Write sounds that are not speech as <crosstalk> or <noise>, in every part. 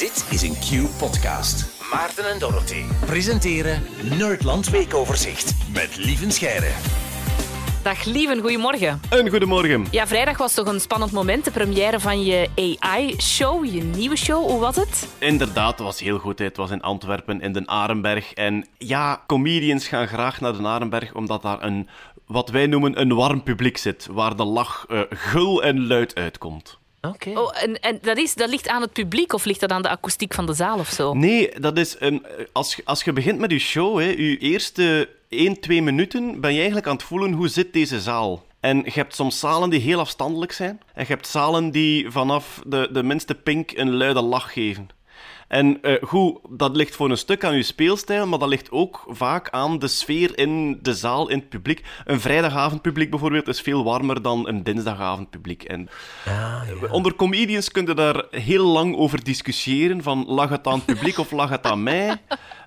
Dit is een Q-podcast. Maarten en Dorothy presenteren Nerdland Weekoverzicht met Lieven Scheire. Dag Lieven, goedemorgen. Een goedemorgen. Ja, vrijdag was toch een spannend moment, de première van je AI-show, je nieuwe show. Hoe was het? Inderdaad, het was heel goed. Het was in Antwerpen, in de Arenberg. En ja, comedians gaan graag naar de Arenberg, omdat daar een, wat wij noemen, een warm publiek zit, waar de lach eh, gul en luid uitkomt. Oké. Oh, en, en dat, is, dat ligt aan het publiek of ligt dat aan de akoestiek van de zaal of zo? Nee, dat is een, als, je- als je begint met je show, hè, je eerste 1, 2 minuten, ben je eigenlijk aan het voelen hoe zit deze zaal. En je hebt soms zalen die heel afstandelijk zijn. En je hebt zalen die vanaf de, de minste pink een luide lach geven. En eh, goed, dat ligt voor een stuk aan je speelstijl, maar dat ligt ook vaak aan de sfeer in de zaal, in het publiek. Een vrijdagavondpubliek bijvoorbeeld is veel warmer dan een dinsdagavondpubliek. En onder comedians kun je daar heel lang over discussiëren, van lag het aan het publiek of lag het aan mij? <laughs>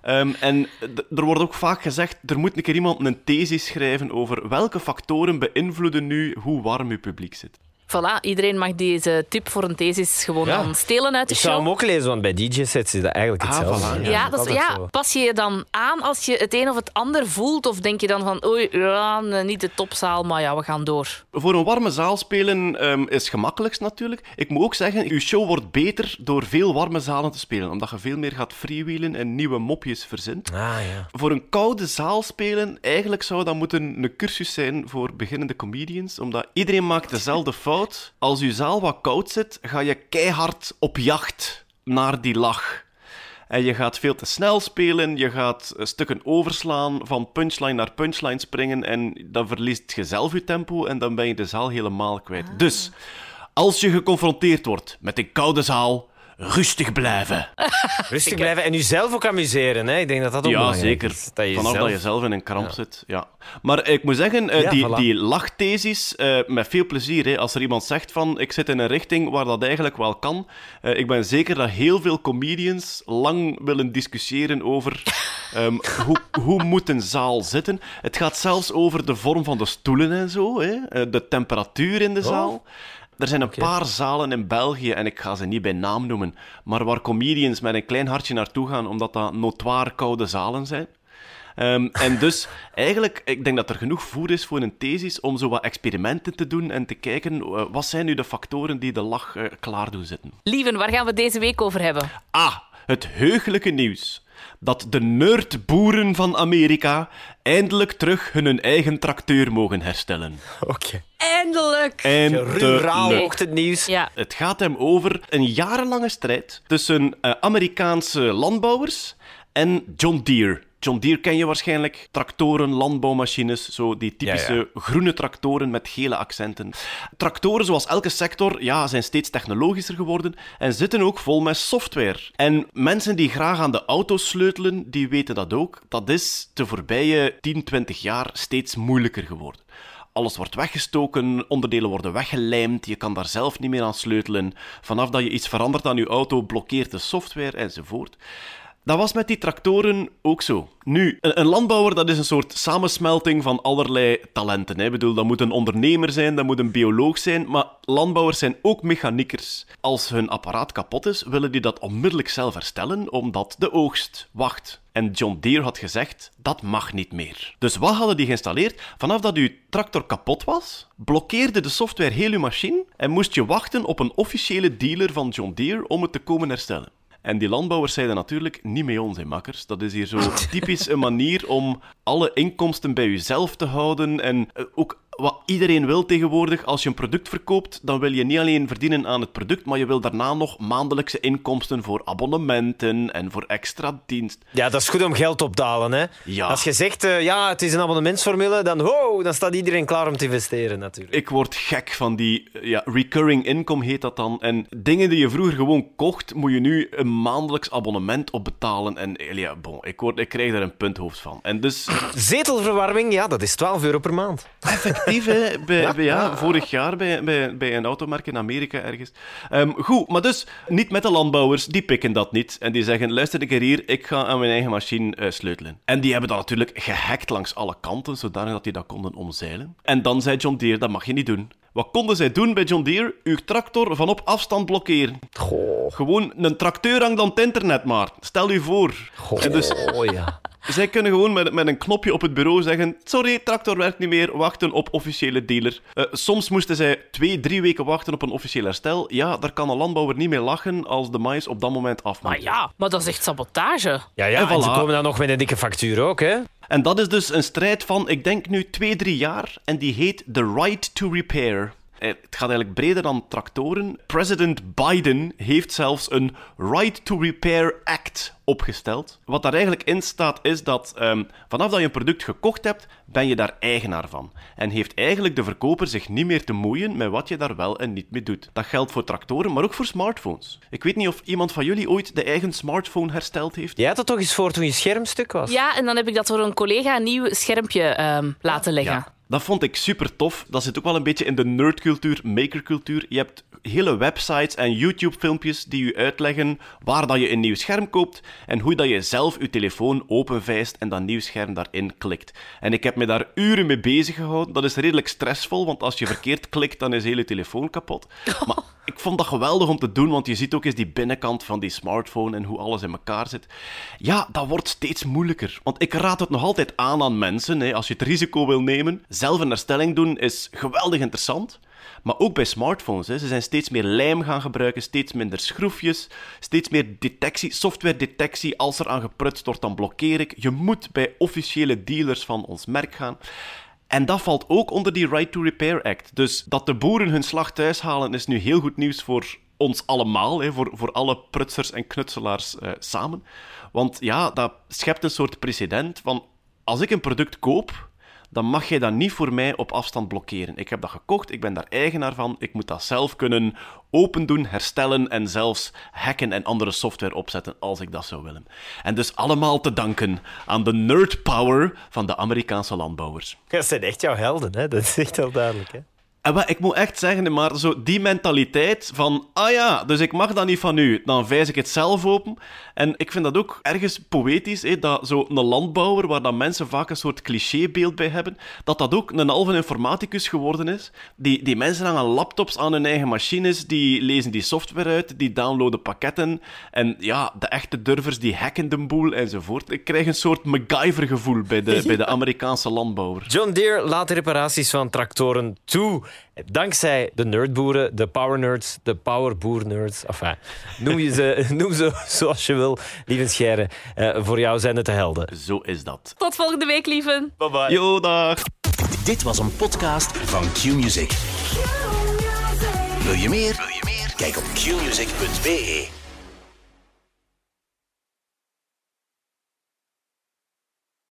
Ehm, en er wordt ook vaak gezegd, er moet een keer iemand een thesis schrijven over welke factoren beïnvloeden nu hoe warm je publiek zit. Voilà, iedereen mag deze tip voor een thesis gewoon Ja. dan stelen uit de Ik zou show. hem ook lezen, want bij DJ-sets is dat eigenlijk Ah, hetzelfde. voilà. Ja, dat is, ja, pas je je dan aan als je het een of het ander voelt? Of denk je dan van, oei, ja, niet de topzaal, maar ja, we gaan door. Voor een warme zaal spelen ehm, is gemakkelijkst natuurlijk. Ik moet ook zeggen, uw show wordt beter door veel warme zalen te spelen, omdat je veel meer gaat freewheelen en nieuwe mopjes verzint. Ah, ja. Voor een koude zaal spelen, eigenlijk zou dat moeten een cursus zijn voor beginnende comedians, omdat iedereen maakt dezelfde fout. Als je zaal wat koud zit, ga je keihard op jacht naar die lach. En je gaat veel te snel spelen, je gaat eh, stukken overslaan, van punchline naar punchline springen en dan verliest je zelf je tempo en dan ben je de zaal helemaal kwijt. Dus, als je geconfronteerd wordt met een koude zaal, rustig blijven. <laughs> Rustig blijven en jezelf ook amuseren. Hè. Ik denk dat dat ook Ja, belangrijk zeker. is. Dat je Vanaf zelf- dat je zelf in een kramp zit. Ja. Maar ik moet zeggen, eh, Ja, die, voilà. die lachthesis, eh, met veel plezier. Hè. Als er iemand zegt van, ik zit in een richting waar dat eigenlijk wel kan. eh, ik ben zeker dat heel veel comedians lang willen discussiëren over <laughs> ehm, hoe, hoe moet een zaal zitten. Het gaat zelfs over de vorm van de stoelen en zo. Hè. de temperatuur in de Oh. zaal. Er zijn een paar zalen in België, en ik ga ze niet bij naam noemen, maar waar comedians met een klein hartje naartoe gaan, omdat dat notoir koude zalen zijn. Ehm, en dus, <laughs> eigenlijk, ik denk dat er genoeg voer is voor een thesis om zo wat experimenten te doen en te kijken, eh, wat zijn nu de factoren die de lach eh, klaar doen zitten. Lieven, waar gaan we deze week over hebben? Ah, het heugelijke nieuws. Dat de nerdboeren van Amerika eindelijk terug hun eigen tracteur mogen herstellen. Oké. Eindelijk! Ruraal Eindelijk. ochtendnieuws. Ja, Het gaat hem over een jarenlange strijd tussen eh, Amerikaanse landbouwers en John Deere. John Deere ken je waarschijnlijk. Tractoren, landbouwmachines, zo die typische Ja, groene tractoren met gele accenten. Tractoren, zoals elke sector, ja, zijn steeds technologischer geworden en zitten ook vol met software. En mensen die graag aan de auto's sleutelen, die weten dat ook. Dat is de voorbije 10, 20 jaar steeds moeilijker geworden. Alles wordt weggestoken, onderdelen worden weggelijmd, je kan daar zelf niet meer aan sleutelen. Vanaf dat je iets verandert aan je auto, blokkeert de software enzovoort. Dat was met die tractoren ook zo. Nu, een, landbouwer dat is een soort samensmelting van allerlei talenten. Hè. Ik bedoel, dat moet een ondernemer zijn, dat moet een bioloog zijn, maar landbouwers zijn ook mechaniekers. Als hun apparaat kapot is, willen die dat onmiddellijk zelf herstellen, omdat de oogst wacht. En John Deere had gezegd, dat mag niet meer. Dus wat hadden die geïnstalleerd? Vanaf dat uw tractor kapot was, blokkeerde de software heel uw machine en moest je wachten op een officiële dealer van John Deere om het te komen herstellen. En die landbouwers zeiden natuurlijk niet mee ons, hè, makkers. Dat is hier zo typisch een manier om alle inkomsten bij jezelf te houden. En eh, ook wat iedereen wil tegenwoordig, als je een product verkoopt, dan wil je niet alleen verdienen aan het product, maar je wil daarna nog maandelijkse inkomsten voor abonnementen en voor extra dienst. Ja, dat is goed om geld op te halen. Hè. Ja. Als je zegt, eh, ja, het is een abonnementsformule, dan, wow, dan staat iedereen klaar om te investeren natuurlijk. Ik word gek van die eh, ja, recurring income, heet dat dan. En dingen die je vroeger gewoon kocht, moet je nu een maandelijks abonnement op betalen. En eh, ja, bon, ik, word, ik krijg daar een punthoofd van. En dus Zetelverwarming, ja, dat is 12 euro per maand. Effectief, hè, bij, bij, ja, vorig jaar bij, bij, bij een automerk in Amerika ergens. Ehm, goed, maar dus niet met de landbouwers, die pikken dat niet. En die zeggen, luister een keer hier, ik ga aan mijn eigen machine eh, sleutelen. En die hebben dat natuurlijk gehackt langs alle kanten, zodanig dat die dat konden omzeilen. En dan zei John Deere, dat mag je niet doen. Wat konden zij doen bij John Deere? Uw tractor van op afstand blokkeren. Gewoon een tracteur hangt aan het internet maar. Stel u voor. En dus Oh ja. Zij kunnen gewoon met, met een knopje op het bureau zeggen: Sorry, tractor werkt niet meer, wachten op officiële dealer. Eh, soms moesten zij twee, drie weken wachten op een officieel herstel. Ja, daar kan een landbouwer niet mee lachen als de mais op dat moment af moet. Maar ja, maar dat is echt sabotage. Ja, ja. En En ze komen dan nog met een dikke factuur ook, hè? En dat is dus een strijd van, ik denk nu twee, drie jaar. En die heet The Right to Repair. Eh, Het gaat eigenlijk breder dan tractoren. President Biden heeft zelfs een Right to Repair Act opgesteld. Wat daar eigenlijk in staat is dat ehm, vanaf dat je een product gekocht hebt, ben je daar eigenaar van. En heeft eigenlijk de verkoper zich niet meer te moeien met wat je daar wel en niet mee doet. Dat geldt voor tractoren, maar ook voor smartphones. Ik weet niet of iemand van jullie ooit de eigen smartphone hersteld heeft. Jij had dat toch eens voor toen je schermstuk was? Ja, en dan heb ik dat voor een collega een nieuw schermpje ehm, laten leggen. Ja, dat vond ik super tof. Dat zit ook wel een beetje in de nerdcultuur, makercultuur. Je hebt hele websites en YouTube-filmpjes die je uitleggen waar dat je een nieuw scherm koopt en hoe dat je zelf je telefoon openvijst en dat nieuw scherm daarin klikt. En ik heb me daar uren mee bezig gehouden. Dat is redelijk stressvol, want als je verkeerd klikt, dan is heel je telefoon kapot. <laughs> Maar ik vond dat geweldig om te doen, want je ziet ook eens die binnenkant van die smartphone en hoe alles in elkaar zit. Ja, dat wordt steeds moeilijker. Want ik raad het nog altijd aan aan mensen. Hè. Als je het risico wil nemen, zelf een herstelling doen is geweldig interessant. Maar ook bij smartphones. Hè. Ze zijn steeds meer lijm gaan gebruiken, steeds minder schroefjes, steeds meer detectie, software-detectie. Als er aan geprutst wordt, dan blokkeer ik. Je moet bij officiële dealers van ons merk gaan. En dat valt ook onder die Right to Repair Act. Dus dat de boeren hun slag thuis halen is nu heel goed nieuws voor ons allemaal, hè, voor, voor alle prutsers en knutselaars eh, samen. Want ja, dat schept een soort precedent van als ik een product koop, dan mag jij dat niet voor mij op afstand blokkeren. Ik heb dat gekocht, ik ben daar eigenaar van, ik moet dat zelf kunnen opendoen, herstellen en zelfs hacken en andere software opzetten als ik dat zou willen. En dus allemaal te danken aan de nerd power van de Amerikaanse landbouwers. Dat zijn echt jouw helden, hè? Dat is echt wel duidelijk, hè? En wat, ik moet echt zeggen, maar zo die mentaliteit van, ah ja, dus ik mag dat niet van u, dan wijs ik het zelf open. En ik vind dat ook ergens poëtisch, hè, dat zo'n landbouwer, waar dan mensen vaak een soort clichébeeld bij hebben, dat dat ook een halve informaticus geworden is. Die, die mensen hangen laptops aan hun eigen machines, die lezen die software uit, die downloaden pakketten. En ja, de echte durvers, die hacken de boel enzovoort. Ik krijg een soort MacGyver-gevoel bij de, <laughs> bij de Amerikaanse landbouwer. John Deere laat de reparaties van tractoren toe. Dankzij de nerdboeren, de power nerds, de powerboer nerds. Enfin, noem, je ze, <laughs> noem ze zoals je wil. Lieve Scheire, eh, voor jou zijn het de helden. Zo is dat. Tot volgende week, lieven. Bye bye. Yo, dag. Dit was een podcast van Q-Music. Wil je meer? Wil je meer? Kijk op qmusic.be.